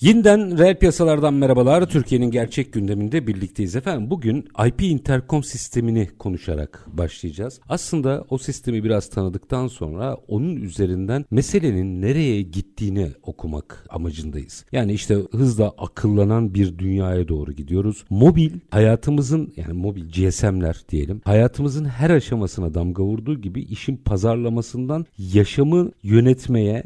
Yeniden reel piyasalardan merhabalar. Türkiye'nin gerçek gündeminde birlikteyiz efendim. Bugün IP interkom sistemini konuşarak başlayacağız. Aslında o sistemi biraz tanıdıktan sonra onun üzerinden meselenin nereye gittiğini okumak amacındayız. Yani işte hızla akıllanan bir dünyaya doğru gidiyoruz. Mobil hayatımızın yani mobil GSM'ler diyelim hayatımızın her aşamasına damga vurduğu gibi işin pazarlamasından yaşamı yönetmeye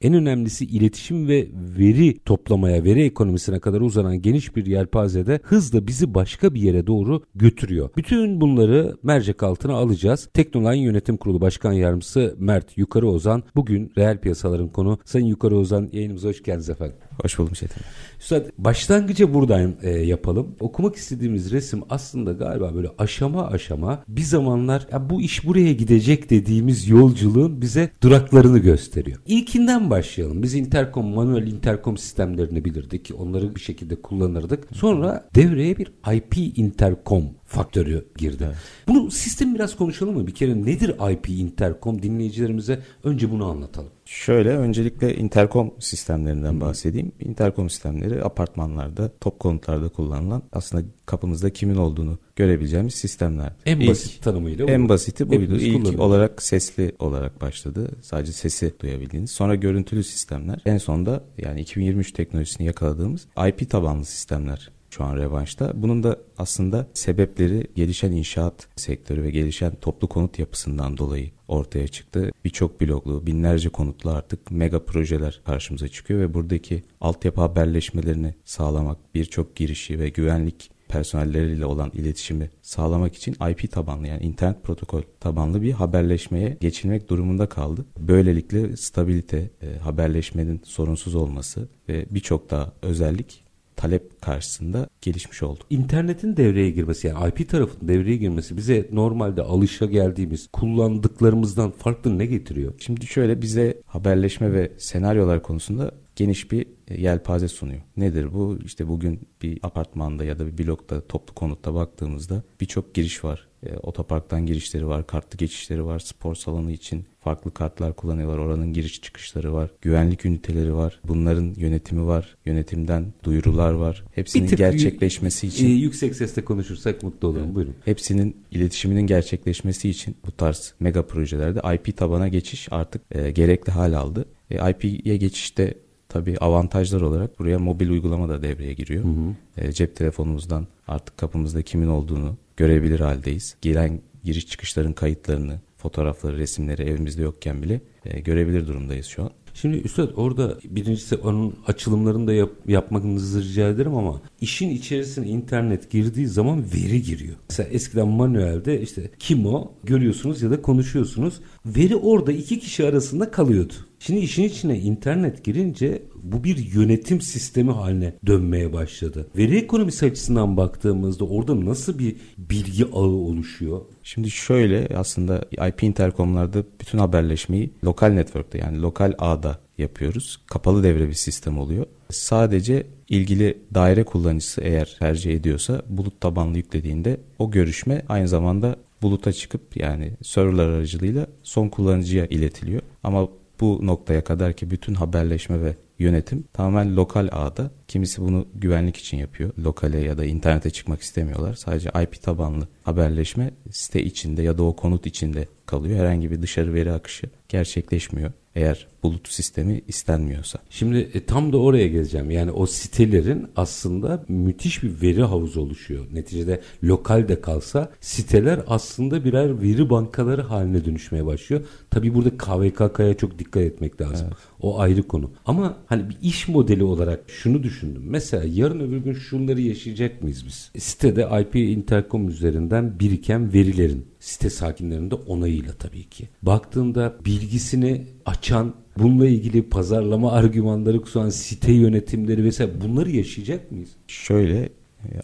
en önemlisi iletişim ve veri toplamaya, veri ekonomisine kadar uzanan geniş bir yelpazede hızla bizi başka bir yere doğru götürüyor. Bütün bunları mercek altına alacağız. Teknoline Yönetim Kurulu Başkan Yardımcısı Mert Yukarı Ozan bugün reel piyasaların konu. Sayın Yukarı Ozan yayınımıza hoş geldiniz efendim. Hoş buldum Çetin. Üstad başlangıcı buradan e, yapalım. Okumak istediğimiz resim aslında galiba böyle aşama aşama bir zamanlar ya bu iş buraya gidecek dediğimiz yolculuğun bize duraklarını gösteriyor. İlkinden başlayalım. Biz interkom, manuel interkom sistemlerini bilirdik. Onları bir şekilde kullanırdık. Sonra devreye bir IP interkom faktörü girdi. Evet. Bunu sistem biraz konuşalım mı? Bir kere nedir IP interkom dinleyicilerimize önce bunu anlatalım. Şöyle öncelikle interkom sistemlerinden bahsedeyim. Interkom sistemleri apartmanlarda, top konutlarda kullanılan aslında kapımızda kimin olduğunu görebileceğimiz sistemler. En İlk, basit tanımıyla. En basiti buydu. İlk olarak sesli olarak başladı. Sadece sesi duyabildiğiniz. Sonra görüntülü sistemler. En sonda yani 2023 teknolojisini yakaladığımız IP tabanlı sistemler şu an revanşta. Bunun da aslında sebepleri gelişen inşaat sektörü ve gelişen toplu konut yapısından dolayı ortaya çıktı. Birçok bloklu, binlerce konutlu artık mega projeler karşımıza çıkıyor ve buradaki altyapı haberleşmelerini sağlamak, birçok girişi ve güvenlik personelleriyle olan iletişimi sağlamak için IP tabanlı yani internet protokol tabanlı bir haberleşmeye geçilmek durumunda kaldı. Böylelikle stabilite, e, haberleşmenin sorunsuz olması ve birçok daha özellik talep karşısında gelişmiş oldu. İnternetin devreye girmesi yani IP tarafının devreye girmesi bize normalde alışa geldiğimiz kullandıklarımızdan farklı ne getiriyor? Şimdi şöyle bize haberleşme ve senaryolar konusunda geniş bir yelpaze sunuyor. Nedir bu? İşte bugün bir apartmanda ya da bir blokta toplu konutta baktığımızda birçok giriş var. E, otoparktan girişleri var, kartlı geçişleri var, spor salonu için farklı kartlar kullanıyorlar. Oranın giriş çıkışları var. Güvenlik üniteleri var. Bunların yönetimi var. Yönetimden duyurular var. Hepsinin gerçekleşmesi için. E, yüksek sesle konuşursak mutlu olurum. Evet. Buyurun. Hepsinin iletişiminin gerçekleşmesi için bu tarz mega projelerde IP tabana geçiş artık e, gerekli hal aldı. E, IP'ye geçişte tabii avantajlar olarak buraya mobil uygulama da devreye giriyor. Hı hı. E, cep telefonumuzdan artık kapımızda kimin olduğunu görebilir haldeyiz. Giren giriş çıkışların kayıtlarını, fotoğrafları, resimleri evimizde yokken bile e, görebilir durumdayız şu an. Şimdi Üstad orada birincisi onun açılımlarını da yap, yapmanızı rica ederim ama işin içerisine internet girdiği zaman veri giriyor. Mesela eskiden manuelde işte kim o görüyorsunuz ya da konuşuyorsunuz. Veri orada iki kişi arasında kalıyordu. Şimdi işin içine internet girince bu bir yönetim sistemi haline dönmeye başladı. Veri ekonomisi açısından baktığımızda orada nasıl bir bilgi ağı oluşuyor? Şimdi şöyle aslında IP interkomlarda bütün haberleşmeyi lokal network'te yani lokal ağda yapıyoruz. Kapalı devre bir sistem oluyor. Sadece ilgili daire kullanıcısı eğer tercih ediyorsa bulut tabanlı yüklediğinde o görüşme aynı zamanda buluta çıkıp yani serverlar aracılığıyla son kullanıcıya iletiliyor. Ama bu noktaya kadar ki bütün haberleşme ve yönetim tamamen lokal ağda. Kimisi bunu güvenlik için yapıyor. Lokale ya da internete çıkmak istemiyorlar. Sadece IP tabanlı haberleşme site içinde ya da o konut içinde kalıyor. Herhangi bir dışarı veri akışı gerçekleşmiyor. Eğer bulut sistemi istenmiyorsa. Şimdi e, tam da oraya geleceğim. Yani o sitelerin aslında müthiş bir veri havuzu oluşuyor. Neticede lokalde kalsa siteler aslında birer veri bankaları haline dönüşmeye başlıyor. Tabii burada KVKK'ya çok dikkat etmek lazım. Evet. O ayrı konu. Ama hani bir iş modeli olarak şunu düşündüm. Mesela yarın öbür gün şunları yaşayacak mıyız biz? Sitede IP intercom üzerinden biriken verilerin site sakinlerinde onayıyla tabii ki. Baktığında bilgisini açan bununla ilgili pazarlama argümanları kusan site yönetimleri vesaire bunları yaşayacak mıyız? Şöyle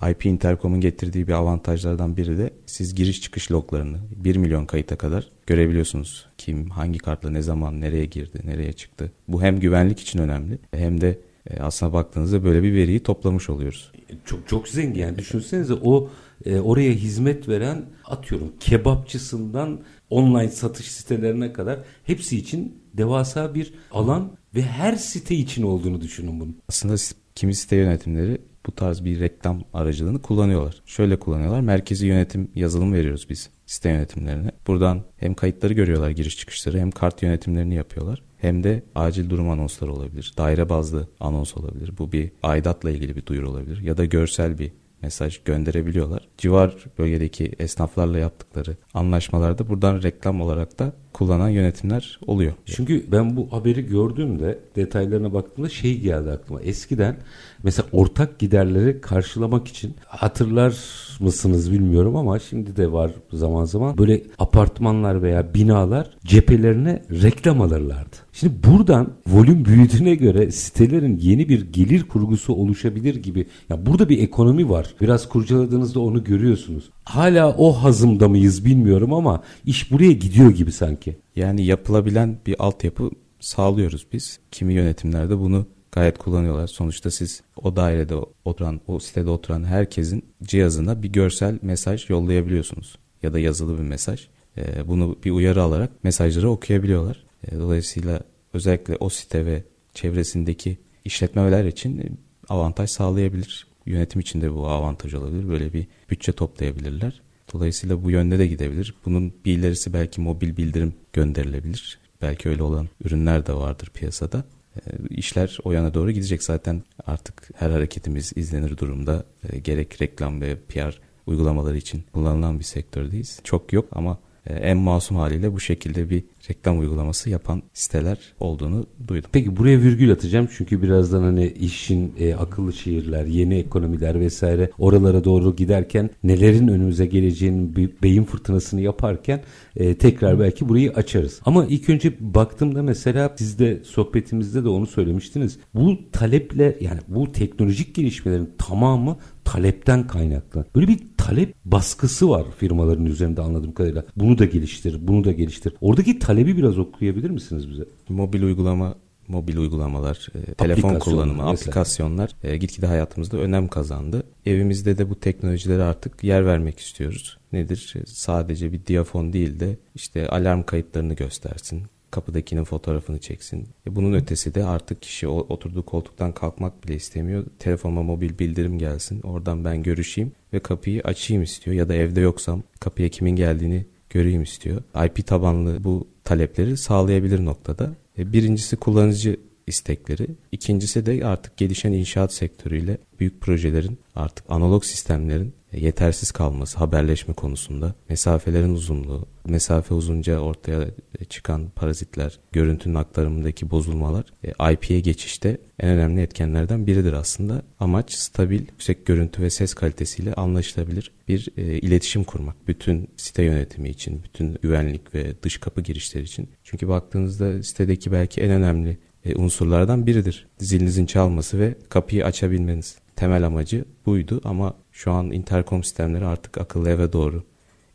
e, IP Intercom'un getirdiği bir avantajlardan biri de siz giriş çıkış loglarını 1 milyon kayıta kadar görebiliyorsunuz. Kim, hangi kartla ne zaman, nereye girdi, nereye çıktı. Bu hem güvenlik için önemli hem de e, aslına baktığınızda böyle bir veriyi toplamış oluyoruz. Çok çok zengin yani düşünsenize o e, oraya hizmet veren atıyorum kebapçısından online satış sitelerine kadar hepsi için devasa bir alan ve her site için olduğunu düşünün bunu. Aslında kimi site yönetimleri bu tarz bir reklam aracılığını kullanıyorlar. Şöyle kullanıyorlar. Merkezi yönetim yazılım veriyoruz biz site yönetimlerine. Buradan hem kayıtları görüyorlar giriş çıkışları hem kart yönetimlerini yapıyorlar. Hem de acil durum anonsları olabilir. Daire bazlı anons olabilir. Bu bir aidatla ilgili bir duyuru olabilir. Ya da görsel bir mesaj gönderebiliyorlar. Civar bölgedeki esnaflarla yaptıkları anlaşmalarda buradan reklam olarak da kullanan yönetimler oluyor. Çünkü ben bu haberi gördüğümde detaylarına baktığımda şey geldi aklıma. Eskiden mesela ortak giderleri karşılamak için hatırlar mısınız bilmiyorum ama şimdi de var zaman zaman böyle apartmanlar veya binalar cephelerine reklam alırlardı. Şimdi buradan volüm büyüdüğüne göre sitelerin yeni bir gelir kurgusu oluşabilir gibi. Ya burada bir ekonomi var. Biraz kurcaladığınızda onu görüyorsunuz. Hala o hazımda mıyız bilmiyorum ama iş buraya gidiyor gibi sanki. Yani yapılabilen bir altyapı sağlıyoruz biz. Kimi yönetimlerde bunu gayet kullanıyorlar. Sonuçta siz o dairede oturan, o sitede oturan herkesin cihazına bir görsel mesaj yollayabiliyorsunuz. Ya da yazılı bir mesaj. Ee, bunu bir uyarı alarak mesajları okuyabiliyorlar. Ee, dolayısıyla özellikle o site ve çevresindeki işletmeler için avantaj sağlayabilir. Yönetim için de bu avantaj olabilir. Böyle bir bütçe toplayabilirler. Dolayısıyla bu yönde de gidebilir. Bunun bir ilerisi belki mobil bildirim gönderilebilir. Belki öyle olan ürünler de vardır piyasada. E, işler o yana doğru gidecek zaten artık her hareketimiz izlenir durumda. E, gerek reklam ve PR uygulamaları için kullanılan bir sektördeyiz. Çok yok ama e, en masum haliyle bu şekilde bir reklam uygulaması yapan siteler olduğunu duydum. Peki buraya virgül atacağım çünkü birazdan hani işin e, akıllı şehirler, yeni ekonomiler vesaire oralara doğru giderken nelerin önümüze geleceğinin bir beyin fırtınasını yaparken e, tekrar belki burayı açarız. Ama ilk önce baktığımda mesela siz de sohbetimizde de onu söylemiştiniz. Bu taleple yani bu teknolojik gelişmelerin tamamı talepten kaynaklı. Böyle bir talep baskısı var firmaların üzerinde anladığım kadarıyla. Bunu da geliştir, bunu da geliştir. Oradaki talebi biraz okuyabilir misiniz bize? Mobil uygulama mobil uygulamalar, e, telefon kullanımı, mesela. aplikasyonlar e, gitgide hayatımızda önem kazandı. Evimizde de bu teknolojilere artık yer vermek istiyoruz. Nedir? E, sadece bir diyafon değil de işte alarm kayıtlarını göstersin, kapıdakinin fotoğrafını çeksin. E bunun ötesi de artık kişi oturduğu koltuktan kalkmak bile istemiyor. Telefonuma mobil bildirim gelsin. Oradan ben görüşeyim ve kapıyı açayım istiyor. Ya da evde yoksam kapıya kimin geldiğini göreyim istiyor. IP tabanlı bu talepleri sağlayabilir noktada. E birincisi kullanıcı istekleri. İkincisi de artık gelişen inşaat sektörüyle büyük projelerin artık analog sistemlerin yetersiz kalması haberleşme konusunda, mesafelerin uzunluğu, mesafe uzunca ortaya çıkan parazitler, görüntünün aktarımındaki bozulmalar e, IP'ye geçişte en önemli etkenlerden biridir aslında. Amaç stabil, yüksek görüntü ve ses kalitesiyle anlaşılabilir bir e, iletişim kurmak. Bütün site yönetimi için, bütün güvenlik ve dış kapı girişleri için. Çünkü baktığınızda sitedeki belki en önemli unsurlardan biridir. Zilinizin çalması ve kapıyı açabilmeniz. Temel amacı buydu ama şu an interkom sistemleri artık akıllı eve doğru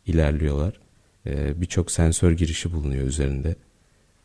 ilerliyorlar. E, Birçok sensör girişi bulunuyor üzerinde.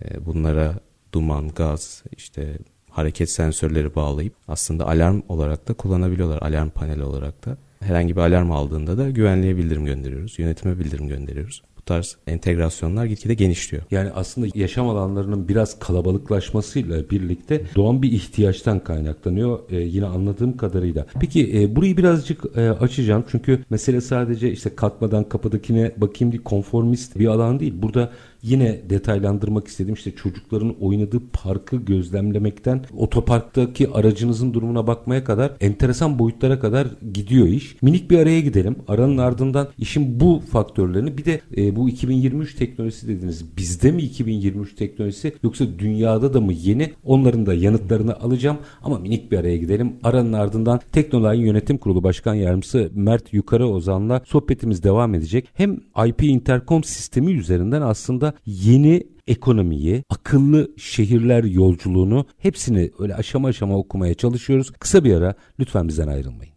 E, bunlara duman, gaz, işte hareket sensörleri bağlayıp aslında alarm olarak da kullanabiliyorlar. Alarm paneli olarak da. Herhangi bir alarm aldığında da güvenliğe bildirim gönderiyoruz. Yönetime bildirim gönderiyoruz bu tarz entegrasyonlar gitgide genişliyor. Yani aslında yaşam alanlarının biraz kalabalıklaşmasıyla birlikte doğan bir ihtiyaçtan kaynaklanıyor ee, yine anladığım kadarıyla. Peki e, burayı birazcık e, açacağım çünkü mesele sadece işte kalkmadan kapıdakine bakayım diye konformist bir alan değil. Burada yine detaylandırmak istedim. İşte çocukların oynadığı parkı gözlemlemekten otoparktaki aracınızın durumuna bakmaya kadar enteresan boyutlara kadar gidiyor iş. Minik bir araya gidelim. Aranın ardından işin bu faktörlerini bir de e, bu 2023 teknolojisi dediniz. Bizde mi 2023 teknolojisi yoksa dünyada da mı yeni? Onların da yanıtlarını alacağım ama minik bir araya gidelim. Aranın ardından Teknolay'ın yönetim kurulu başkan yardımcısı Mert Yukarı Ozan'la sohbetimiz devam edecek. Hem IP interkom sistemi üzerinden aslında yeni ekonomiyi, akıllı şehirler yolculuğunu hepsini öyle aşama aşama okumaya çalışıyoruz. Kısa bir ara lütfen bizden ayrılmayın.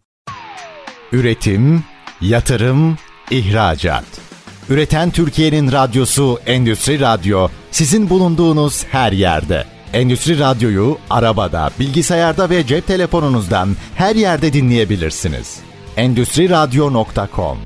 Üretim, yatırım, ihracat. Üreten Türkiye'nin radyosu Endüstri Radyo sizin bulunduğunuz her yerde. Endüstri Radyo'yu arabada, bilgisayarda ve cep telefonunuzdan her yerde dinleyebilirsiniz. Endüstri Radyo.com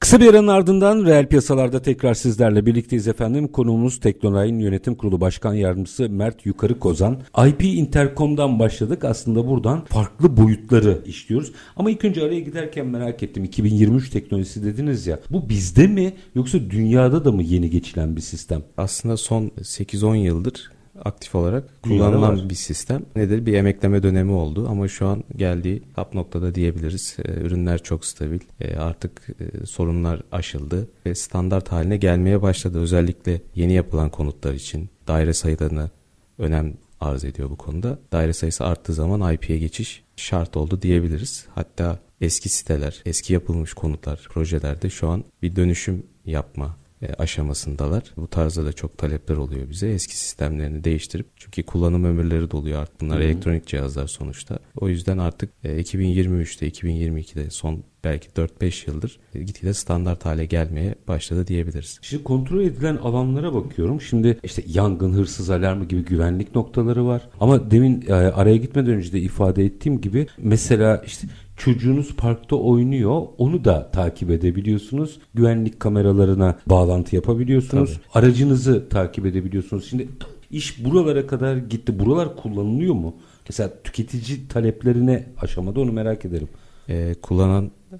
Kısa bir aranın ardından reel piyasalarda tekrar sizlerle birlikteyiz efendim. Konuğumuz Teknolay'ın yönetim kurulu başkan yardımcısı Mert Yukarı Kozan. IP Intercom'dan başladık. Aslında buradan farklı boyutları işliyoruz. Ama ilk önce araya giderken merak ettim. 2023 teknolojisi dediniz ya. Bu bizde mi yoksa dünyada da mı yeni geçilen bir sistem? Aslında son 8-10 yıldır aktif olarak kullanılan bir sistem. Nedir? Bir emekleme dönemi oldu ama şu an geldiği tap noktada diyebiliriz. E, ürünler çok stabil. E, artık e, sorunlar aşıldı ve standart haline gelmeye başladı. Özellikle yeni yapılan konutlar için daire sayılarına önem arz ediyor bu konuda. Daire sayısı arttığı zaman IP'ye geçiş şart oldu diyebiliriz. Hatta eski siteler, eski yapılmış konutlar, projelerde şu an bir dönüşüm yapma aşamasındalar. Bu tarzda da çok talepler oluyor bize. Eski sistemlerini değiştirip çünkü kullanım ömürleri doluyor artık. Bunlar Hı-hı. elektronik cihazlar sonuçta. O yüzden artık 2023'te, 2022'de son belki 4-5 yıldır gitgide standart hale gelmeye başladı diyebiliriz. Şimdi kontrol edilen alanlara bakıyorum. Şimdi işte yangın, hırsız alarmı gibi güvenlik noktaları var. Ama demin e, araya gitmeden önce de ifade ettiğim gibi mesela işte çocuğunuz parkta oynuyor. Onu da takip edebiliyorsunuz. Güvenlik kameralarına bağlantı yapabiliyorsunuz. Tabii. Aracınızı takip edebiliyorsunuz. Şimdi iş buralara kadar gitti. Buralar kullanılıyor mu? Mesela tüketici taleplerine aşamada onu merak ederim. Ee, kullanan e,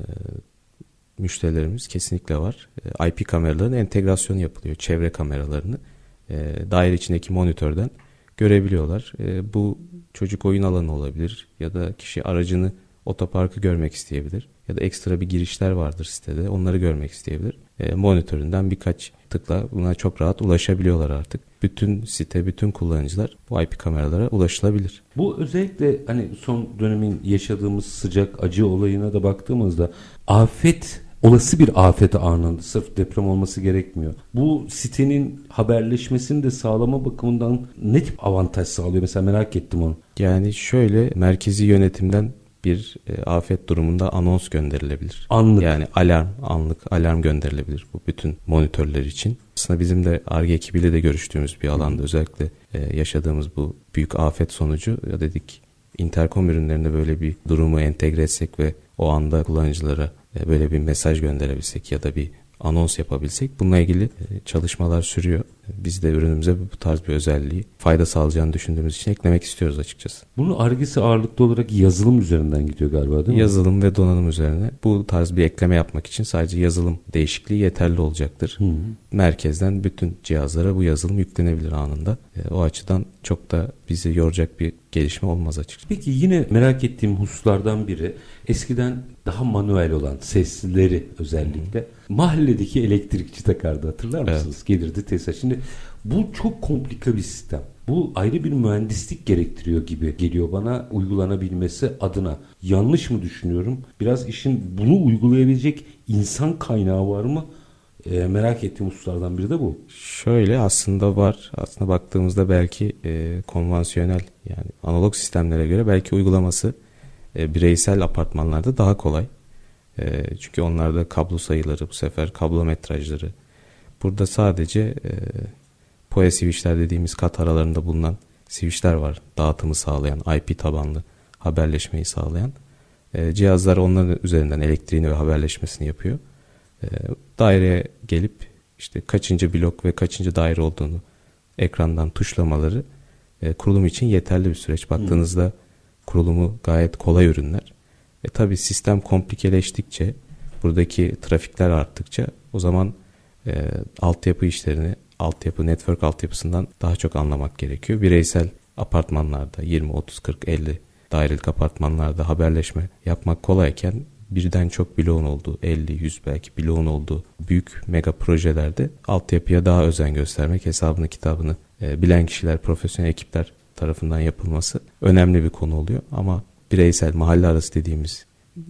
müşterilerimiz kesinlikle var. E, IP kameraların entegrasyonu yapılıyor. Çevre kameralarını e, daire içindeki monitörden görebiliyorlar. E, bu çocuk oyun alanı olabilir ya da kişi aracını otoparkı görmek isteyebilir ya da ekstra bir girişler vardır sitede onları görmek isteyebilir. E, monitöründen birkaç tıkla buna çok rahat ulaşabiliyorlar artık. Bütün site, bütün kullanıcılar bu IP kameralara ulaşılabilir. Bu özellikle hani son dönemin yaşadığımız sıcak acı olayına da baktığımızda afet olası bir afet anında sırf deprem olması gerekmiyor. Bu sitenin haberleşmesini de sağlama bakımından ne tip avantaj sağlıyor mesela merak ettim onu. Yani şöyle merkezi yönetimden bir e, afet durumunda anons gönderilebilir. Anlık. Yani alarm, anlık alarm gönderilebilir bu bütün monitörler için. Aslında bizim de ARGE ekibiyle de görüştüğümüz bir alanda özellikle e, yaşadığımız bu büyük afet sonucu ya dedik interkom ürünlerinde böyle bir durumu entegre etsek ve o anda kullanıcılara e, böyle bir mesaj gönderebilsek ya da bir anons yapabilsek bununla ilgili e, çalışmalar sürüyor. Biz de ürünümüze bu tarz bir özelliği fayda sağlayacağını düşündüğümüz için eklemek istiyoruz açıkçası. Bunun argesi ağırlıklı olarak yazılım üzerinden gidiyor galiba değil mi? Yazılım ve donanım üzerine. Bu tarz bir ekleme yapmak için sadece yazılım değişikliği yeterli olacaktır. Hı hı. Merkezden bütün cihazlara bu yazılım yüklenebilir anında. E, o açıdan çok da bizi yoracak bir gelişme olmaz açıkçası. Peki yine merak ettiğim hususlardan biri eskiden daha manuel olan seslileri özellikle hı. Mahalledeki elektrikçi takardı hatırlar mısınız? Evet. Gelirdi Tesla. Şimdi bu çok komplike bir sistem. Bu ayrı bir mühendislik gerektiriyor gibi geliyor bana uygulanabilmesi adına. Yanlış mı düşünüyorum? Biraz işin bunu uygulayabilecek insan kaynağı var mı? E, merak ettiğim hususlardan biri de bu. Şöyle aslında var. Aslında baktığımızda belki e, konvansiyonel yani analog sistemlere göre belki uygulaması e, bireysel apartmanlarda daha kolay. E, çünkü onlarda kablo sayıları bu sefer kablo metrajları. Burada sadece e, PoE switchler dediğimiz kat aralarında bulunan switchler var. Dağıtımı sağlayan, IP tabanlı haberleşmeyi sağlayan. E, cihazlar onların üzerinden elektriğini ve haberleşmesini yapıyor. E, daireye gelip işte kaçıncı blok ve kaçıncı daire olduğunu ekrandan tuşlamaları e, kurulum için yeterli bir süreç. Baktığınızda hmm. kurulumu gayet kolay ürünler. E tabi sistem komplikeleştikçe buradaki trafikler arttıkça o zaman e, altyapı işlerini altyapı, network altyapısından daha çok anlamak gerekiyor. Bireysel apartmanlarda 20, 30, 40, 50 dairelik apartmanlarda haberleşme yapmak kolayken birden çok bloğun olduğu 50, 100 belki bloğun olduğu büyük mega projelerde altyapıya daha özen göstermek, hesabını kitabını e, bilen kişiler, profesyonel ekipler tarafından yapılması önemli bir konu oluyor. Ama bireysel mahalle arası dediğimiz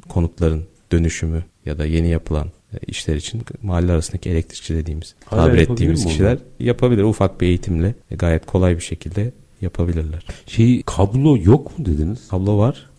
konutların dönüşümü ya da yeni yapılan e, işler için mahalle arasındaki elektrikçi dediğimiz Hala tabir ettiğimiz kişiler onu? yapabilir. Ufak bir eğitimle gayet kolay bir şekilde yapabilirler. Şey kablo yok mu dediniz? Kablo var.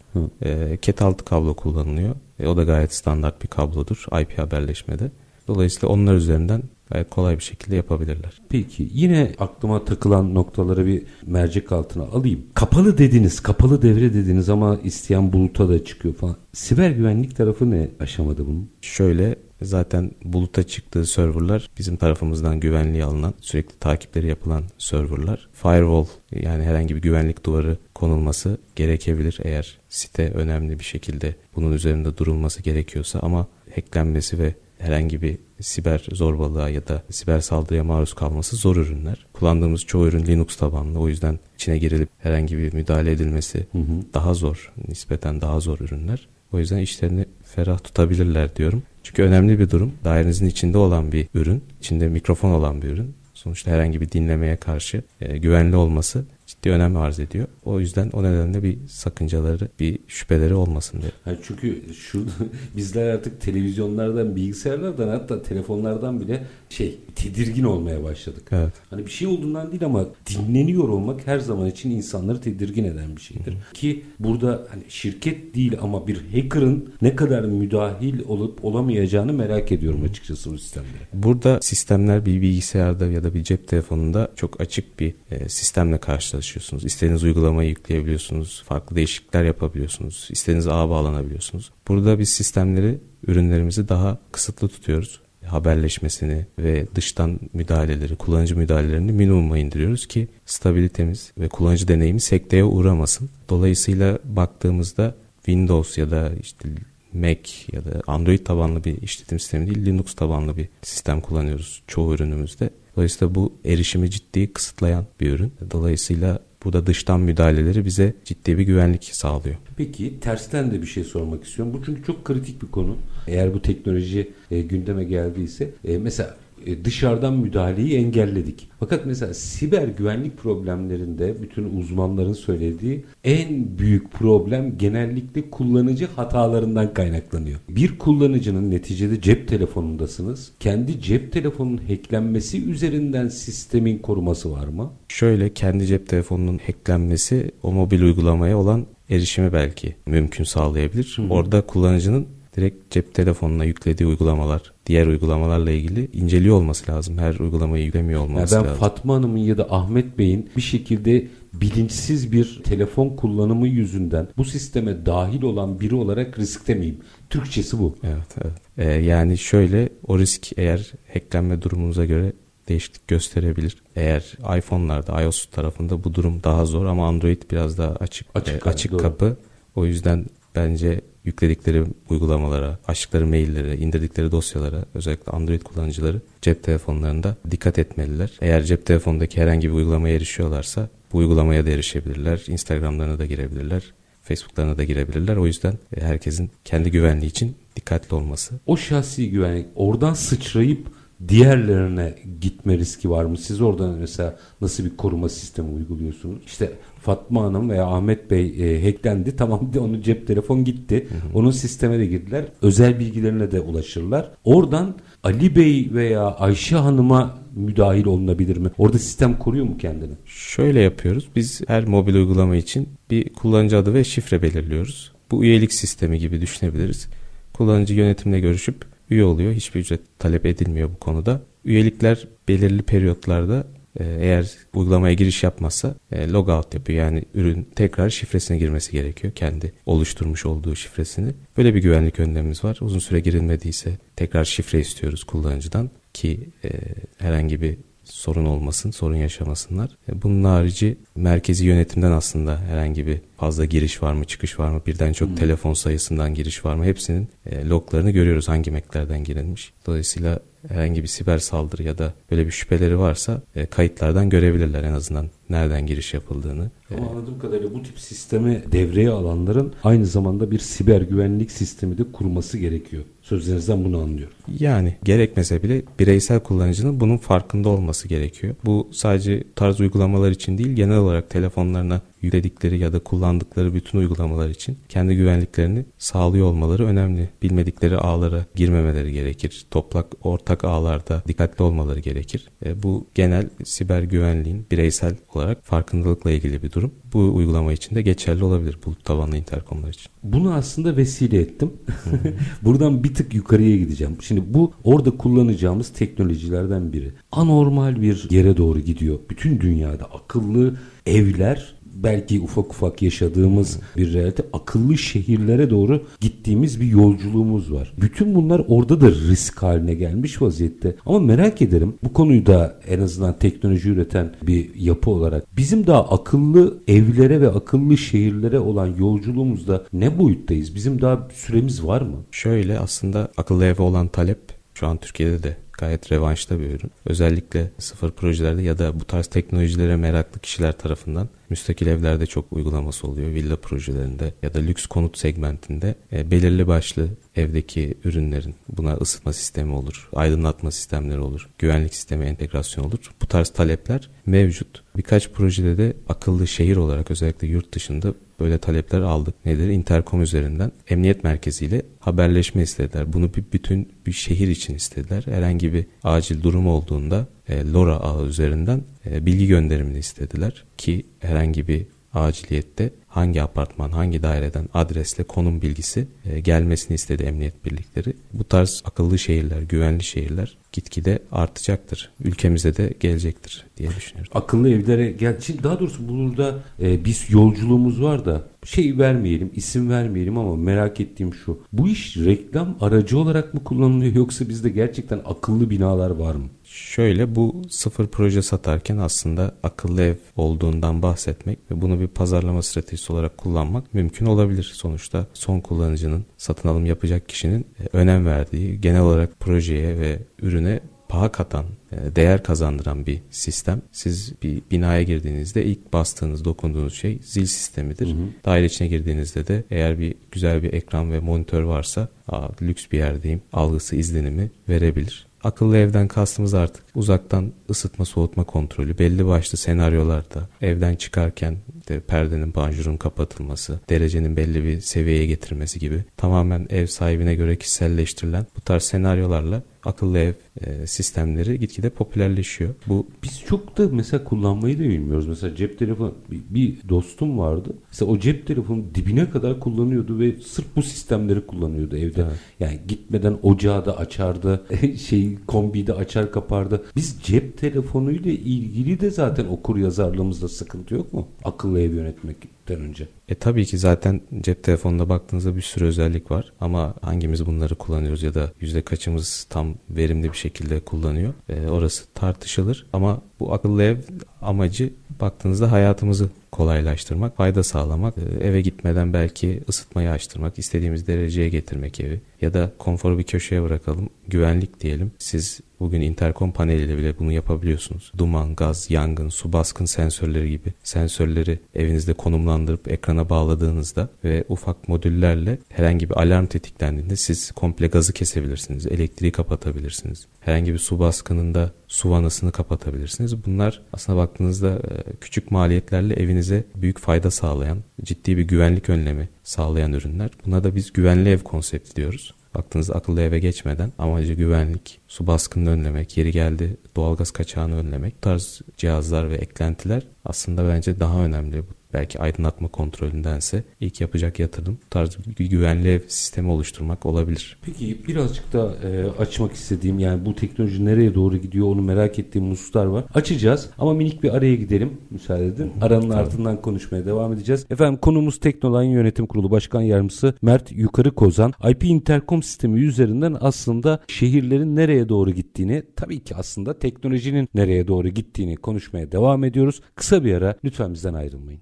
E, ket altı kablo kullanılıyor. E, o da gayet standart bir kablodur IP haberleşmede. Dolayısıyla onlar üzerinden gayet kolay bir şekilde yapabilirler. Peki yine aklıma takılan noktaları bir mercek altına alayım. Kapalı dediniz, kapalı devre dediniz ama isteyen buluta da çıkıyor falan. Siber güvenlik tarafı ne aşamada bunun? Şöyle zaten buluta çıktığı serverlar bizim tarafımızdan güvenliği alınan, sürekli takipleri yapılan serverlar. Firewall yani herhangi bir güvenlik duvarı konulması gerekebilir eğer site önemli bir şekilde bunun üzerinde durulması gerekiyorsa ama hacklenmesi ve herhangi bir siber zorbalığa ya da siber saldırıya maruz kalması zor ürünler. Kullandığımız çoğu ürün Linux tabanlı o yüzden içine girilip herhangi bir müdahale edilmesi hı hı. daha zor, nispeten daha zor ürünler. O yüzden işlerini ferah tutabilirler diyorum. Çünkü önemli bir durum. Dairenizin içinde olan bir ürün, içinde mikrofon olan bir ürün. Sonuçta herhangi bir dinlemeye karşı e, güvenli olması ciddi önem arz ediyor. O yüzden o nedenle bir sakıncaları, bir şüpheleri olmasın diye. Yani çünkü şu bizler artık televizyonlardan, bilgisayarlardan hatta telefonlardan bile şey tedirgin olmaya başladık. Evet. Hani bir şey olduğundan değil ama dinleniyor olmak her zaman için insanları tedirgin eden bir şeydir. Hı. Ki burada hani şirket değil ama bir hacker'ın ne kadar müdahil olup olamayacağını merak ediyorum açıkçası bu sistemde. Burada sistemler bir bilgisayarda ya da bir cep telefonunda çok açık bir e, sistemle karşılaşıyorsunuz. İstediğiniz uygulamayı yükleyebiliyorsunuz. Farklı değişiklikler yapabiliyorsunuz. İstediğiniz ağa bağlanabiliyorsunuz. Burada biz sistemleri, ürünlerimizi daha kısıtlı tutuyoruz haberleşmesini ve dıştan müdahaleleri, kullanıcı müdahalelerini minimuma indiriyoruz ki stabilitemiz ve kullanıcı deneyimi sekteye uğramasın. Dolayısıyla baktığımızda Windows ya da işte Mac ya da Android tabanlı bir işletim sistemi değil Linux tabanlı bir sistem kullanıyoruz çoğu ürünümüzde. Dolayısıyla bu erişimi ciddi kısıtlayan bir ürün. Dolayısıyla bu da dıştan müdahaleleri bize ciddi bir güvenlik sağlıyor. Peki tersten de bir şey sormak istiyorum. Bu çünkü çok kritik bir konu. Eğer bu teknoloji e, gündeme geldiyse e, mesela dışarıdan müdahaleyi engelledik. Fakat mesela siber güvenlik problemlerinde bütün uzmanların söylediği en büyük problem genellikle kullanıcı hatalarından kaynaklanıyor. Bir kullanıcının neticede cep telefonundasınız. Kendi cep telefonunun hacklenmesi üzerinden sistemin koruması var mı? Şöyle kendi cep telefonunun hacklenmesi o mobil uygulamaya olan erişimi belki mümkün sağlayabilir. Hı hı. Orada kullanıcının direkt cep telefonuna yüklediği uygulamalar, diğer uygulamalarla ilgili inceliyor olması lazım. Her uygulamayı yüklemiyor olması yani ben lazım. Fatma Hanım'ın ya da Ahmet Bey'in bir şekilde bilinçsiz bir telefon kullanımı yüzünden bu sisteme dahil olan biri olarak riskte miyim? Türkçesi bu. Evet, evet. Ee, yani şöyle o risk eğer hacklenme durumunuza göre değişiklik gösterebilir. Eğer iPhone'larda iOS tarafında bu durum daha zor ama Android biraz daha açık açık, e, açık kapı. O yüzden bence yükledikleri uygulamalara, açtıkları maillere, indirdikleri dosyalara özellikle Android kullanıcıları cep telefonlarında dikkat etmeliler. Eğer cep telefonundaki herhangi bir uygulamaya erişiyorlarsa bu uygulamaya da erişebilirler. Instagram'larına da girebilirler. Facebook'larına da girebilirler. O yüzden e, herkesin kendi güvenliği için dikkatli olması. O şahsi güvenlik oradan sıçrayıp diğerlerine gitme riski var mı? Siz oradan mesela nasıl bir koruma sistemi uyguluyorsunuz? İşte Fatma Hanım veya Ahmet Bey e, hacklendi. Tamam de onun cep telefon gitti. Hı hı. Onun sisteme de girdiler. Özel bilgilerine de ulaşırlar. Oradan Ali Bey veya Ayşe Hanım'a müdahil olunabilir mi? Orada sistem koruyor mu kendini? Şöyle yapıyoruz. Biz her mobil uygulama için bir kullanıcı adı ve şifre belirliyoruz. Bu üyelik sistemi gibi düşünebiliriz. Kullanıcı yönetimle görüşüp üye oluyor. Hiçbir ücret talep edilmiyor bu konuda. Üyelikler belirli periyotlarda eğer uygulamaya giriş yapmazsa e, logout yapıyor. Yani ürün tekrar şifresine girmesi gerekiyor. Kendi oluşturmuş olduğu şifresini. Böyle bir güvenlik önlemimiz var. Uzun süre girilmediyse tekrar şifre istiyoruz kullanıcıdan ki e, herhangi bir sorun olmasın, sorun yaşamasınlar. E, bunun harici merkezi yönetimden aslında herhangi bir fazla giriş var mı, çıkış var mı, birden çok hmm. telefon sayısından giriş var mı hepsinin e, loglarını görüyoruz hangi Mac'lerden girilmiş. Dolayısıyla herhangi bir siber saldırı ya da böyle bir şüpheleri varsa e, kayıtlardan görebilirler en azından nereden giriş yapıldığını. Ama anladığım kadarıyla bu tip sistemi devreye alanların aynı zamanda bir siber güvenlik sistemi de kurması gerekiyor. Sözlerinizden bunu anlıyorum. Yani gerekmese bile bireysel kullanıcının bunun farkında olması gerekiyor. Bu sadece tarz uygulamalar için değil genel olarak telefonlarına yükledikleri ya da kullandıkları bütün uygulamalar için kendi güvenliklerini sağlıyor olmaları önemli. Bilmedikleri ağlara girmemeleri gerekir. Toplak ortak ağlarda dikkatli olmaları gerekir. E, bu genel siber güvenliğin bireysel olarak farkındalıkla ilgili bir durum. Bu uygulama için de geçerli olabilir bulut tabanlı interkomlar için. Bunu aslında vesile ettim. Buradan bir tık yukarıya gideceğim. Şimdi bu orada kullanacağımız teknolojilerden biri. Anormal bir yere doğru gidiyor. Bütün dünyada akıllı evler belki ufak ufak yaşadığımız bir realite akıllı şehirlere doğru gittiğimiz bir yolculuğumuz var. Bütün bunlar orada da risk haline gelmiş vaziyette. Ama merak ederim bu konuyu da en azından teknoloji üreten bir yapı olarak bizim daha akıllı evlere ve akıllı şehirlere olan yolculuğumuzda ne boyuttayız? Bizim daha süremiz var mı? Şöyle aslında akıllı eve olan talep şu an Türkiye'de de gayet revanşta bir ürün. Özellikle sıfır projelerde ya da bu tarz teknolojilere meraklı kişiler tarafından müstakil evlerde çok uygulaması oluyor. Villa projelerinde ya da lüks konut segmentinde e, belirli başlı evdeki ürünlerin buna ısıtma sistemi olur, aydınlatma sistemleri olur, güvenlik sistemi entegrasyon olur. Bu tarz talepler mevcut. Birkaç projede de akıllı şehir olarak özellikle yurt dışında böyle talepler aldık. Nedir? Interkom üzerinden emniyet merkeziyle haberleşme istediler. Bunu bir bütün bir şehir için istediler. Herhangi bir acil durum olduğunda e, LoRa ağı üzerinden e, bilgi gönderimini istediler ki herhangi bir aciliyette hangi apartman, hangi daireden adresle konum bilgisi e, gelmesini istedi emniyet birlikleri. Bu tarz akıllı şehirler, güvenli şehirler gitgide artacaktır. Ülkemize de gelecektir diye düşünüyorum. Akıllı evlere gel. Daha doğrusu burada e, biz yolculuğumuz var da şey vermeyelim, isim vermeyelim ama merak ettiğim şu. Bu iş reklam aracı olarak mı kullanılıyor yoksa bizde gerçekten akıllı binalar var mı? Şöyle bu sıfır proje satarken aslında akıllı ev olduğundan bahsetmek ve bunu bir pazarlama stratejisi olarak kullanmak mümkün olabilir. Sonuçta son kullanıcının satın alım yapacak kişinin e, önem verdiği genel olarak projeye ve ürüne paha katan, e, değer kazandıran bir sistem. Siz bir binaya girdiğinizde ilk bastığınız, dokunduğunuz şey zil sistemidir. Hı hı. Daire içine girdiğinizde de eğer bir güzel bir ekran ve monitör varsa aa, lüks bir yerdeyim algısı, izlenimi verebilir. Akıllı evden kastımız artık uzaktan ısıtma soğutma kontrolü. Belli başlı senaryolarda evden çıkarken de perdenin panjurun kapatılması, derecenin belli bir seviyeye getirmesi gibi tamamen ev sahibine göre kişiselleştirilen bu tarz senaryolarla akıllı ev e, sistemleri gitgide popülerleşiyor. Bu biz çok da mesela kullanmayı da bilmiyoruz. Mesela cep telefonu bir, bir dostum vardı. Mesela o cep telefonu dibine kadar kullanıyordu ve sırf bu sistemleri kullanıyordu evde. Evet. Yani gitmeden ocağı da açardı, şey kombiyi de açar kapardı. Biz cep telefonuyla ilgili de zaten okur yazarlığımızda sıkıntı yok mu? Akıllı ev yönetmekten önce. E tabii ki zaten cep telefonunda baktığınızda bir sürü özellik var ama hangimiz bunları kullanıyoruz ya da yüzde kaçımız tam verimli bir şekilde kullanıyor. E, orası tartışılır ama bu akıllı ev amacı baktığınızda hayatımızı kolaylaştırmak, fayda sağlamak, e, eve gitmeden belki ısıtmayı açtırmak, istediğimiz dereceye getirmek evi ya da konforu bir köşeye bırakalım, güvenlik diyelim. Siz bugün interkom paneliyle bile bunu yapabiliyorsunuz. Duman, gaz, yangın, su baskın sensörleri gibi sensörleri evinizde konumlandırıp ekrana bağladığınızda ve ufak modüllerle herhangi bir alarm tetiklendiğinde siz komple gazı kesebilirsiniz, elektriği kapatabilirsiniz. Herhangi bir su baskınında su vanasını kapatabilirsiniz. Bunlar aslında baktığınızda e, küçük maliyetlerle evinize büyük fayda sağlayan, ciddi bir güvenlik önlemi sağlayan ürünler. Buna da biz güvenli ev konsepti diyoruz. Baktığınızda akıllı eve geçmeden amacı güvenlik, su baskını önlemek, yeri geldi doğalgaz kaçağını önlemek. Bu tarz cihazlar ve eklentiler aslında bence daha önemli. Bu belki aydınlatma kontrolündense ilk yapacak yatırım bu tarz bir güvenli ev sistemi oluşturmak olabilir. Peki birazcık da e, açmak istediğim yani bu teknoloji nereye doğru gidiyor onu merak ettiğim hususlar var. Açacağız ama minik bir araya gidelim müsaade edin. Aranın Tabii. ardından konuşmaya devam edeceğiz. Efendim konumuz Teknoline Yönetim Kurulu Başkan Yardımcısı Mert Yukarı Kozan. IP interkom sistemi üzerinden aslında şehirlerin nereye doğru gittiğini tabii ki aslında teknolojinin nereye doğru gittiğini konuşmaya devam ediyoruz. Kısa bir ara lütfen bizden ayrılmayın.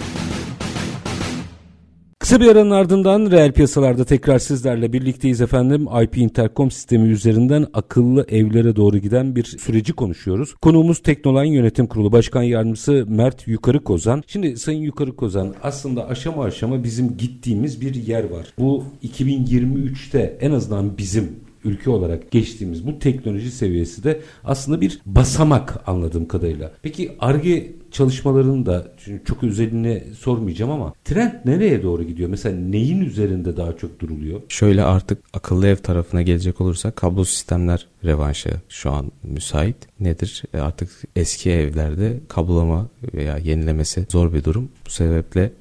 Kısa bir aranın ardından reel piyasalarda tekrar sizlerle birlikteyiz efendim. IP Intercom sistemi üzerinden akıllı evlere doğru giden bir süreci konuşuyoruz. Konuğumuz Teknoline Yönetim Kurulu Başkan Yardımcısı Mert Yukarı Kozan. Şimdi Sayın Yukarı Kozan aslında aşama aşama bizim gittiğimiz bir yer var. Bu 2023'te en azından bizim ülke olarak geçtiğimiz bu teknoloji seviyesi de aslında bir basamak anladığım kadarıyla. Peki ARGE çalışmalarını da çok özeline sormayacağım ama trend nereye doğru gidiyor? Mesela neyin üzerinde daha çok duruluyor? Şöyle artık akıllı ev tarafına gelecek olursak kablo sistemler revanşa şu an müsait. Nedir? E, artık eski evlerde kablolama veya yenilemesi zor bir durum. Bu sebeple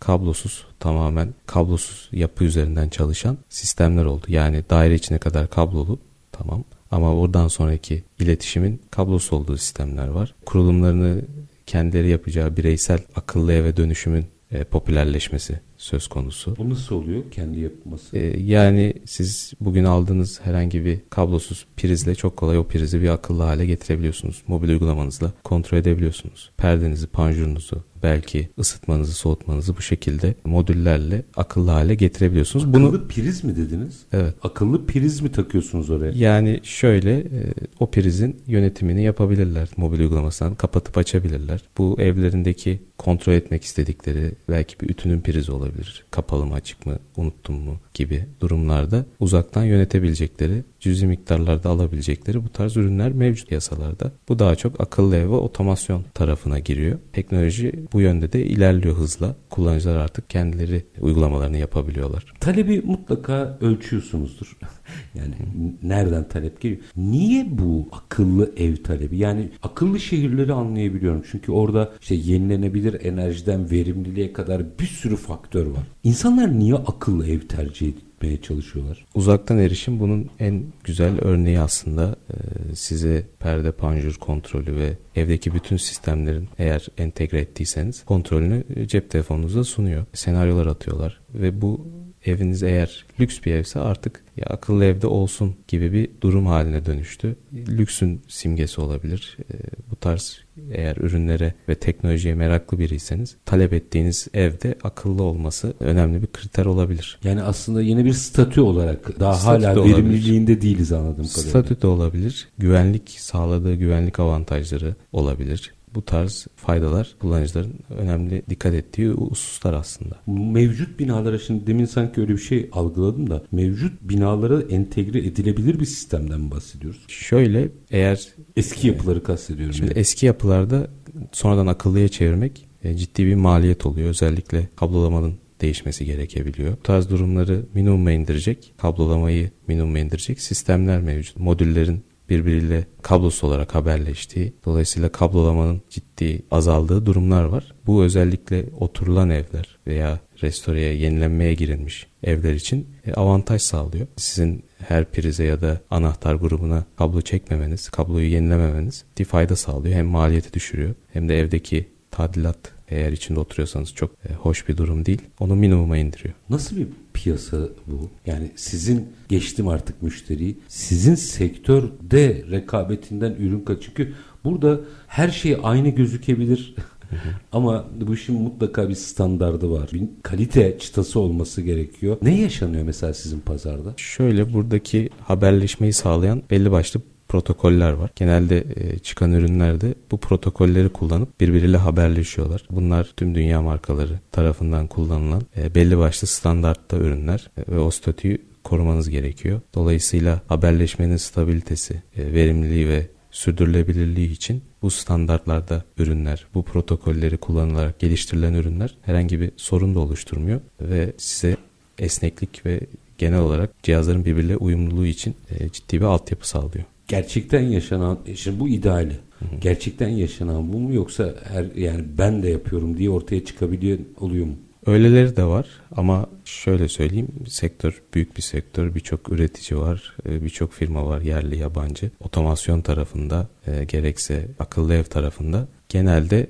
kablosuz tamamen kablosuz yapı üzerinden çalışan sistemler oldu. Yani daire içine kadar kablolu tamam ama oradan sonraki iletişimin kablosu olduğu sistemler var. Kurulumlarını kendileri yapacağı bireysel akıllı eve dönüşümün e, popülerleşmesi söz konusu. Bu nasıl oluyor kendi yapması? E, yani siz bugün aldığınız herhangi bir kablosuz prizle çok kolay o prizi bir akıllı hale getirebiliyorsunuz. Mobil uygulamanızla kontrol edebiliyorsunuz. Perdenizi, panjurunuzu, belki ısıtmanızı, soğutmanızı bu şekilde modüllerle akıllı hale getirebiliyorsunuz. Akıllı Bunu priz mi dediniz? Evet. Akıllı priz mi takıyorsunuz oraya? Yani şöyle e, o prizin yönetimini yapabilirler mobil uygulamasından kapatıp açabilirler. Bu evlerindeki kontrol etmek istedikleri belki bir ütünün prizi olabilir. Kapalı mı açık mı unuttum mu gibi durumlarda uzaktan yönetebilecekleri cüzi miktarlarda alabilecekleri bu tarz ürünler mevcut piyasalarda. Bu daha çok akıllı ev ve otomasyon tarafına giriyor. Teknoloji bu yönde de ilerliyor hızla. Kullanıcılar artık kendileri uygulamalarını yapabiliyorlar. Talebi mutlaka ölçüyorsunuzdur. yani nereden talep geliyor? Niye bu akıllı ev talebi? Yani akıllı şehirleri anlayabiliyorum. Çünkü orada işte yenilenebilir enerjiden verimliliğe kadar bir sürü faktör var. İnsanlar niye akıllı ev tercih etmeye çalışıyorlar. Uzaktan erişim bunun en güzel örneği aslında ee, size perde panjur kontrolü ve evdeki bütün sistemlerin eğer entegre ettiyseniz kontrolünü cep telefonunuzda sunuyor. Senaryolar atıyorlar ve bu eviniz eğer lüks bir evse artık ya akıllı evde olsun gibi bir durum haline dönüştü. Lüksün simgesi olabilir. E, bu tarz eğer ürünlere ve teknolojiye meraklı biriyseniz talep ettiğiniz evde akıllı olması önemli bir kriter olabilir. Yani aslında yeni bir statü olarak daha statü hala verimliliğinde olabilir. değiliz anladığım kadarıyla. Statü de olabilir. Güvenlik sağladığı güvenlik avantajları olabilir bu tarz faydalar kullanıcıların önemli dikkat ettiği hususlar aslında. Mevcut binalara şimdi demin sanki öyle bir şey algıladım da mevcut binalara entegre edilebilir bir sistemden mi bahsediyoruz? Şöyle eğer eski yapıları kastediyorum. Şimdi yani. eski yapılarda sonradan akıllıya çevirmek e, ciddi bir maliyet oluyor. Özellikle kablolamanın değişmesi gerekebiliyor. Bu tarz durumları minimuma indirecek, kablolamayı minimuma indirecek sistemler mevcut. Modüllerin birbiriyle kablosuz olarak haberleştiği, dolayısıyla kablolamanın ciddi azaldığı durumlar var. Bu özellikle oturulan evler veya restoreye, yenilenmeye girilmiş evler için e, avantaj sağlıyor. Sizin her prize ya da anahtar grubuna kablo çekmemeniz, kabloyu yenilememeniz ciddi fayda sağlıyor. Hem maliyeti düşürüyor hem de evdeki tadilat eğer içinde oturuyorsanız çok e, hoş bir durum değil. Onu minimuma indiriyor. Nasıl bir piyasa bu? Yani sizin geçtim artık müşteriyi. Sizin sektörde rekabetinden ürün kaç? Çünkü burada her şey aynı gözükebilir. Ama bu işin mutlaka bir standardı var. Bir kalite çıtası olması gerekiyor. Ne yaşanıyor mesela sizin pazarda? Şöyle buradaki haberleşmeyi sağlayan belli başlı protokoller var. Genelde e, çıkan ürünlerde bu protokolleri kullanıp birbiriyle haberleşiyorlar. Bunlar tüm dünya markaları tarafından kullanılan e, belli başlı standartta ürünler e, ve o statüyü korumanız gerekiyor. Dolayısıyla haberleşmenin stabilitesi, verimliliği ve sürdürülebilirliği için bu standartlarda ürünler, bu protokolleri kullanılarak geliştirilen ürünler herhangi bir sorun da oluşturmuyor ve size esneklik ve genel olarak cihazların birbiriyle uyumluluğu için ciddi bir altyapı sağlıyor gerçekten yaşanan şimdi bu ideali. Gerçekten yaşanan bu mu yoksa her yani ben de yapıyorum diye ortaya çıkabiliyor oluyor mu? Öyleleri de var ama şöyle söyleyeyim sektör büyük bir sektör birçok üretici var e, birçok firma var yerli yabancı otomasyon tarafında e, gerekse akıllı ev tarafında genelde e,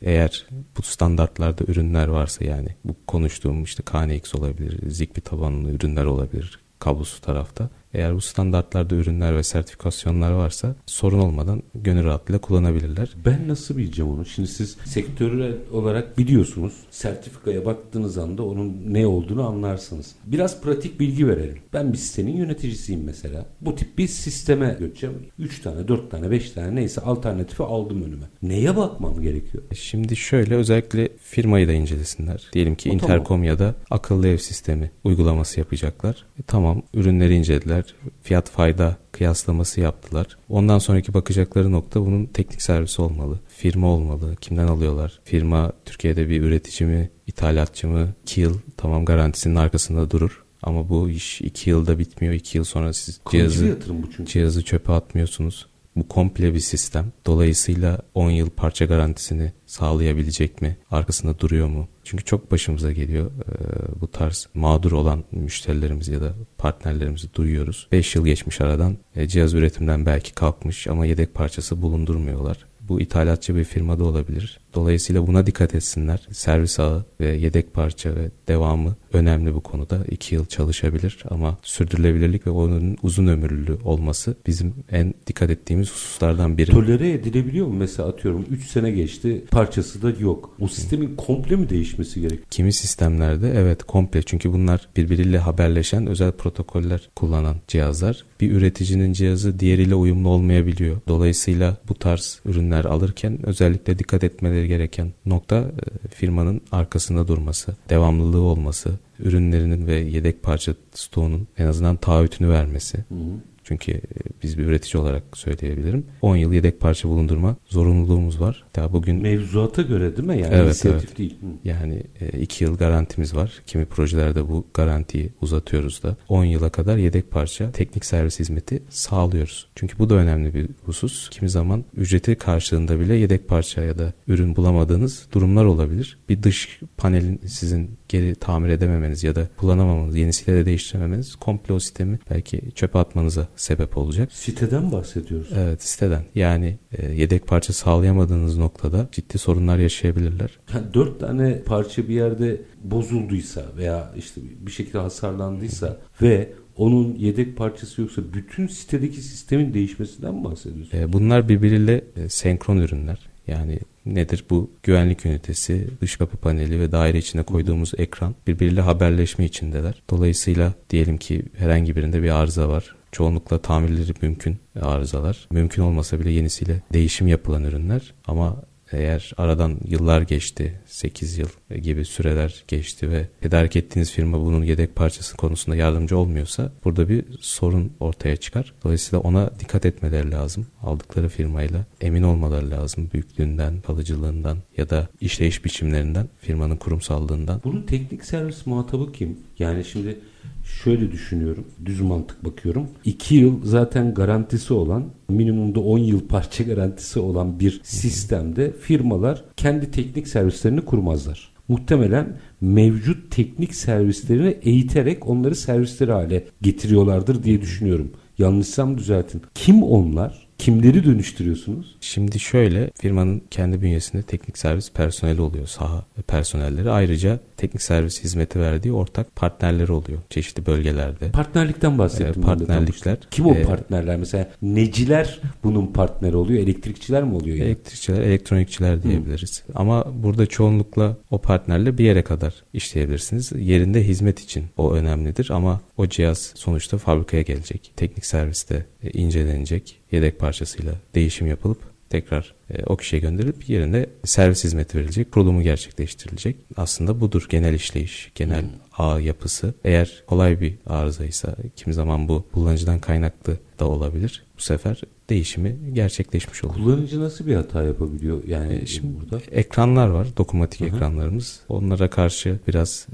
eğer bu standartlarda ürünler varsa yani bu konuştuğum işte KNX olabilir, Zigbee tabanlı ürünler olabilir kablosu tarafta. Eğer bu standartlarda ürünler ve sertifikasyonlar varsa sorun olmadan gönül rahatlığıyla kullanabilirler. Ben nasıl bileceğim onu? Şimdi siz sektörel olarak biliyorsunuz. Sertifikaya baktığınız anda onun ne olduğunu anlarsınız. Biraz pratik bilgi verelim. Ben bir sitenin yöneticisiyim mesela. Bu tip bir sisteme göçeceğim. 3 tane, 4 tane, 5 tane neyse alternatifi aldım önüme. Neye bakmam gerekiyor? Şimdi şöyle özellikle firmayı da incelesinler. Diyelim ki o, Intercom tamam. ya da akıllı ev sistemi uygulaması yapacaklar. E, tamam ürünleri incelediler fiyat fayda kıyaslaması yaptılar. Ondan sonraki bakacakları nokta bunun teknik servisi olmalı. Firma olmalı. Kimden alıyorlar? Firma Türkiye'de bir üretici mi, ithalatçı mı? 2 yıl tamam garantisinin arkasında durur. Ama bu iş 2 yılda bitmiyor. 2 yıl sonra siz cihazı, cihazı çöpe atmıyorsunuz. Bu komple bir sistem. Dolayısıyla 10 yıl parça garantisini sağlayabilecek mi? Arkasında duruyor mu? Çünkü çok başımıza geliyor e, bu tarz mağdur olan müşterilerimizi ya da partnerlerimizi duyuyoruz. 5 yıl geçmiş aradan e, cihaz üretimden belki kalkmış ama yedek parçası bulundurmuyorlar. Bu ithalatçı bir firmada olabilir. Dolayısıyla buna dikkat etsinler. Servis ağı ve yedek parça ve devamı önemli bu konuda. 2 yıl çalışabilir ama sürdürülebilirlik ve onun uzun ömürlü olması bizim en dikkat ettiğimiz hususlardan biri. Tolere edilebiliyor mu? Mesela atıyorum 3 sene geçti parçası da yok. O sistemin komple mi değişmesi gerek? Kimi sistemlerde evet komple çünkü bunlar birbiriyle haberleşen özel protokoller kullanan cihazlar. Bir üreticinin cihazı diğeriyle uyumlu olmayabiliyor. Dolayısıyla bu tarz ürünler alırken özellikle dikkat etmeleri gereken nokta e, firmanın arkasında durması, devamlılığı olması, ürünlerinin ve yedek parça stoğunun en azından taahhütünü vermesi. Hı hı. Çünkü e, biz bir üretici olarak söyleyebilirim. 10 yıl yedek parça bulundurma zorunluluğumuz var. Daha bugün mevzuata göre değil mi? Yani evet, evet. değil. Yani 2 e, yıl garantimiz var. Kimi projelerde bu garantiyi uzatıyoruz da 10 yıla kadar yedek parça teknik servis hizmeti sağlıyoruz. Çünkü bu da önemli bir husus. Kimi zaman ücreti karşılığında bile yedek parça ya da ürün bulamadığınız durumlar olabilir. Bir dış panelin sizin geri tamir edememeniz ya da kullanamamanız, yenisiyle de değiştirememeniz komple o sistemi belki çöpe atmanıza sebep olacak. Siteden bahsediyoruz. Evet siteden. Yani e, yedek parça sağlayamadığınız noktada ciddi sorunlar yaşayabilirler. Yani dört tane parça bir yerde bozulduysa veya işte bir şekilde hasarlandıysa ve onun yedek parçası yoksa bütün sitedeki sistemin değişmesinden mi bahsediyorsun? E, bunlar birbiriyle e, senkron ürünler. Yani nedir bu güvenlik ünitesi, dış kapı paneli ve daire içine koyduğumuz ekran birbiriyle haberleşme içindeler. Dolayısıyla diyelim ki herhangi birinde bir arıza var. Çoğunlukla tamirleri mümkün arızalar. Mümkün olmasa bile yenisiyle değişim yapılan ürünler ama eğer aradan yıllar geçti, 8 yıl gibi süreler geçti ve tedarik ettiğiniz firma bunun yedek parçası konusunda yardımcı olmuyorsa burada bir sorun ortaya çıkar. Dolayısıyla ona dikkat etmeleri lazım. Aldıkları firmayla emin olmaları lazım büyüklüğünden, kalıcılığından ya da işleyiş biçimlerinden, firmanın kurumsallığından. Bunun teknik servis muhatabı kim? Yani şimdi şöyle düşünüyorum. Düz mantık bakıyorum. 2 yıl zaten garantisi olan minimumda 10 yıl parça garantisi olan bir sistemde firmalar kendi teknik servislerini kurmazlar. Muhtemelen mevcut teknik servislerini eğiterek onları servisleri hale getiriyorlardır diye düşünüyorum. Yanlışsam düzeltin. Kim onlar? Kimleri dönüştürüyorsunuz? Şimdi şöyle firmanın kendi bünyesinde teknik servis personeli oluyor saha personelleri. Ayrıca teknik servis hizmeti verdiği ortak partnerleri oluyor çeşitli bölgelerde. Partnerlikten bahsettim. Ee, partnerlikler. Kim o ee, partnerler? Mesela neciler bunun partneri oluyor? Elektrikçiler mi oluyor? Yani? Elektrikçiler, elektronikçiler diyebiliriz. Hı. Ama burada çoğunlukla o partnerle bir yere kadar işleyebilirsiniz. Yerinde hizmet için o önemlidir ama o cihaz sonuçta fabrikaya gelecek. Teknik serviste e, incelenecek. Yedek parçasıyla değişim yapılıp tekrar e, o kişiye gönderilip yerine servis hizmeti verilecek, kurulumu gerçekleştirilecek. Aslında budur genel işleyiş, genel hmm. ağ yapısı. Eğer kolay bir arızaysa kimi zaman bu kullanıcıdan kaynaklı da olabilir. Bu sefer değişimi gerçekleşmiş olur. Kullanıcı nasıl bir hata yapabiliyor? Yani e, şimdi burada ekranlar var, dokunmatik Hı-hı. ekranlarımız. Onlara karşı biraz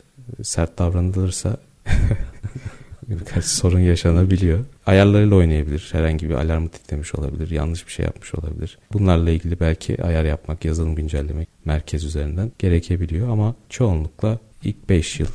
sert davranılırsa birkaç sorun yaşanabiliyor. Ayarlarıyla oynayabilir. Herhangi bir alarmı titremiş olabilir. Yanlış bir şey yapmış olabilir. Bunlarla ilgili belki ayar yapmak, yazılım güncellemek merkez üzerinden gerekebiliyor ama çoğunlukla ilk 5 yıl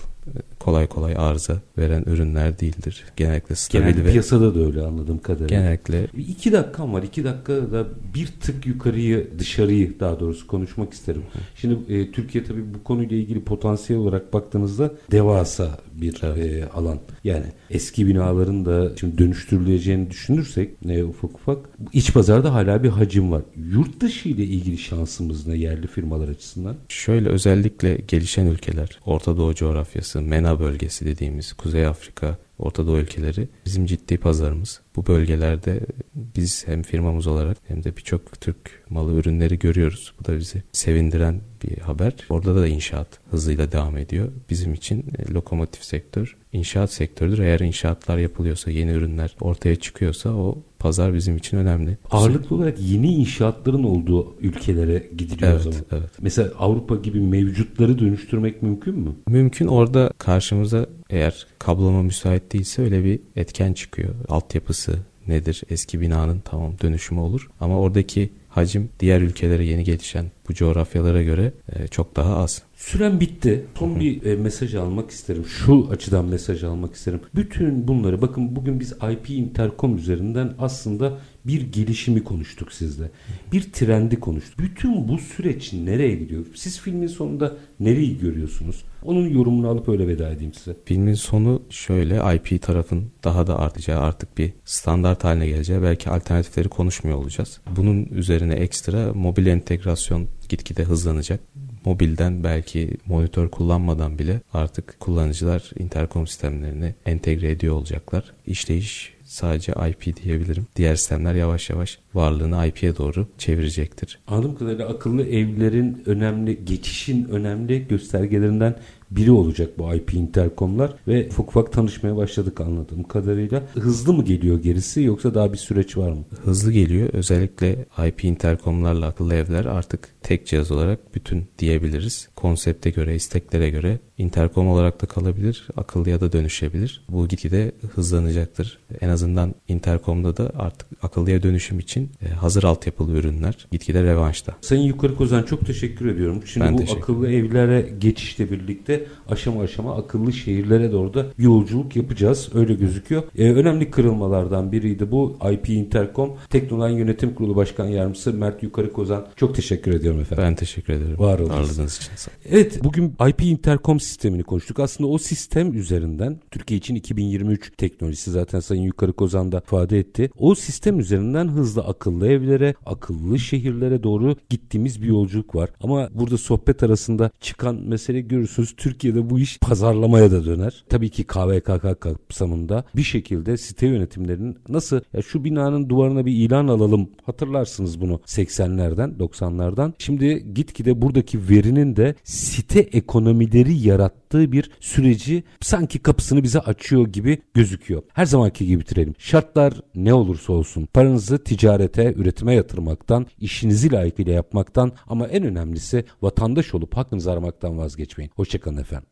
kolay kolay arıza veren ürünler değildir. Genellikle stabil Genel ve piyasada da öyle anladığım kadarıyla. genellikle İki dakikam var. İki dakikada bir tık yukarıyı dışarıyı daha doğrusu konuşmak isterim. Şimdi e, Türkiye tabii bu konuyla ilgili potansiyel olarak baktığınızda devasa bir e, alan. Yani eski binaların da şimdi dönüştürüleceğini düşünürsek e, ufak ufak iç pazarda hala bir hacim var. Yurt dışı ile ilgili şansımız ne yerli firmalar açısından? Şöyle özellikle gelişen ülkeler, Orta Doğu coğrafyası, MENA bölgesi dediğimiz Kuzey Afrika, Orta Doğu ülkeleri bizim ciddi pazarımız. Bu bölgelerde biz hem firmamız olarak hem de birçok Türk malı ürünleri görüyoruz. Bu da bizi sevindiren bir haber. Orada da inşaat hızıyla devam ediyor. Bizim için e, lokomotif sektör inşaat sektörüdür. Eğer inşaatlar yapılıyorsa, yeni ürünler ortaya çıkıyorsa o pazar bizim için önemli. Ağırlıklı olarak yeni inşaatların olduğu ülkelere gidiliyor o Evet, zaman. evet. Mesela Avrupa gibi mevcutları dönüştürmek mümkün mü? Mümkün orada karşımıza eğer kabloma müsait değilse öyle bir etken çıkıyor. Altyapısı nedir? Eski binanın tamam dönüşümü olur. Ama oradaki hacim diğer ülkelere yeni gelişen bu coğrafyalara göre e, çok daha az. Süren bitti. Son bir e, mesaj almak isterim. Şu açıdan mesaj almak isterim. Bütün bunları bakın bugün biz IP Intercom üzerinden aslında bir gelişimi konuştuk sizle. Bir trendi konuştuk. Bütün bu süreç nereye gidiyor? Siz filmin sonunda nereyi görüyorsunuz? Onun yorumunu alıp öyle veda edeyim size. Filmin sonu şöyle IP tarafın daha da artacağı artık bir standart haline geleceği belki alternatifleri konuşmuyor olacağız. Bunun üzerine ekstra mobil entegrasyon gitgide hızlanacak. Mobilden belki monitör kullanmadan bile artık kullanıcılar interkom sistemlerini entegre ediyor olacaklar. İşleyiş sadece IP diyebilirim. Diğer sistemler yavaş yavaş varlığını IP'ye doğru çevirecektir. Anladığım kadarıyla akıllı evlerin önemli, geçişin önemli göstergelerinden biri olacak bu IP interkomlar ve ufak ufak tanışmaya başladık anladığım kadarıyla. Hızlı mı geliyor gerisi yoksa daha bir süreç var mı? Hızlı geliyor. Özellikle IP interkomlarla akıllı evler artık tek cihaz olarak bütün diyebiliriz. Konsepte göre, isteklere göre interkom olarak da kalabilir, akıllıya da dönüşebilir. Bu gitgide hızlanacaktır. En azından interkomda da artık akıllıya dönüşüm için e, hazır altyapılı ürünler gitgide revanşta. Sayın Yukarı Kozan çok teşekkür ediyorum. Şimdi Ben bu akıllı evlere geçişle birlikte aşama aşama akıllı şehirlere doğru da yolculuk yapacağız. Öyle gözüküyor. Ee, önemli kırılmalardan biriydi bu. IP Intercom Teknoline Yönetim Kurulu Başkan Yardımcısı Mert Yukarı Kozan. Çok teşekkür ediyorum efendim. Ben teşekkür ederim. Var olun. İçin. Evet bugün IP Intercom sistemini konuştuk. Aslında o sistem üzerinden Türkiye için 2023 teknolojisi zaten Sayın Yukarı Kozan da ifade etti. O sistem üzerinden hızlı akıllı evlere, akıllı şehirlere doğru gittiğimiz bir yolculuk var. Ama burada sohbet arasında çıkan mesele görürsünüz Türkiye'de bu iş pazarlamaya da döner. Tabii ki KVKK kapsamında bir şekilde site yönetimlerinin nasıl ya şu binanın duvarına bir ilan alalım hatırlarsınız bunu 80'lerden 90'lardan. Şimdi gitgide buradaki verinin de site ekonomileri yarattığı bir süreci sanki kapısını bize açıyor gibi gözüküyor. Her zamanki gibi bitirelim. Şartlar ne olursa olsun paranızı ticarete, üretime yatırmaktan, işinizi layıkıyla yapmaktan ama en önemlisi vatandaş olup hakkınızı aramaktan vazgeçmeyin. Hoşçakalın efendim.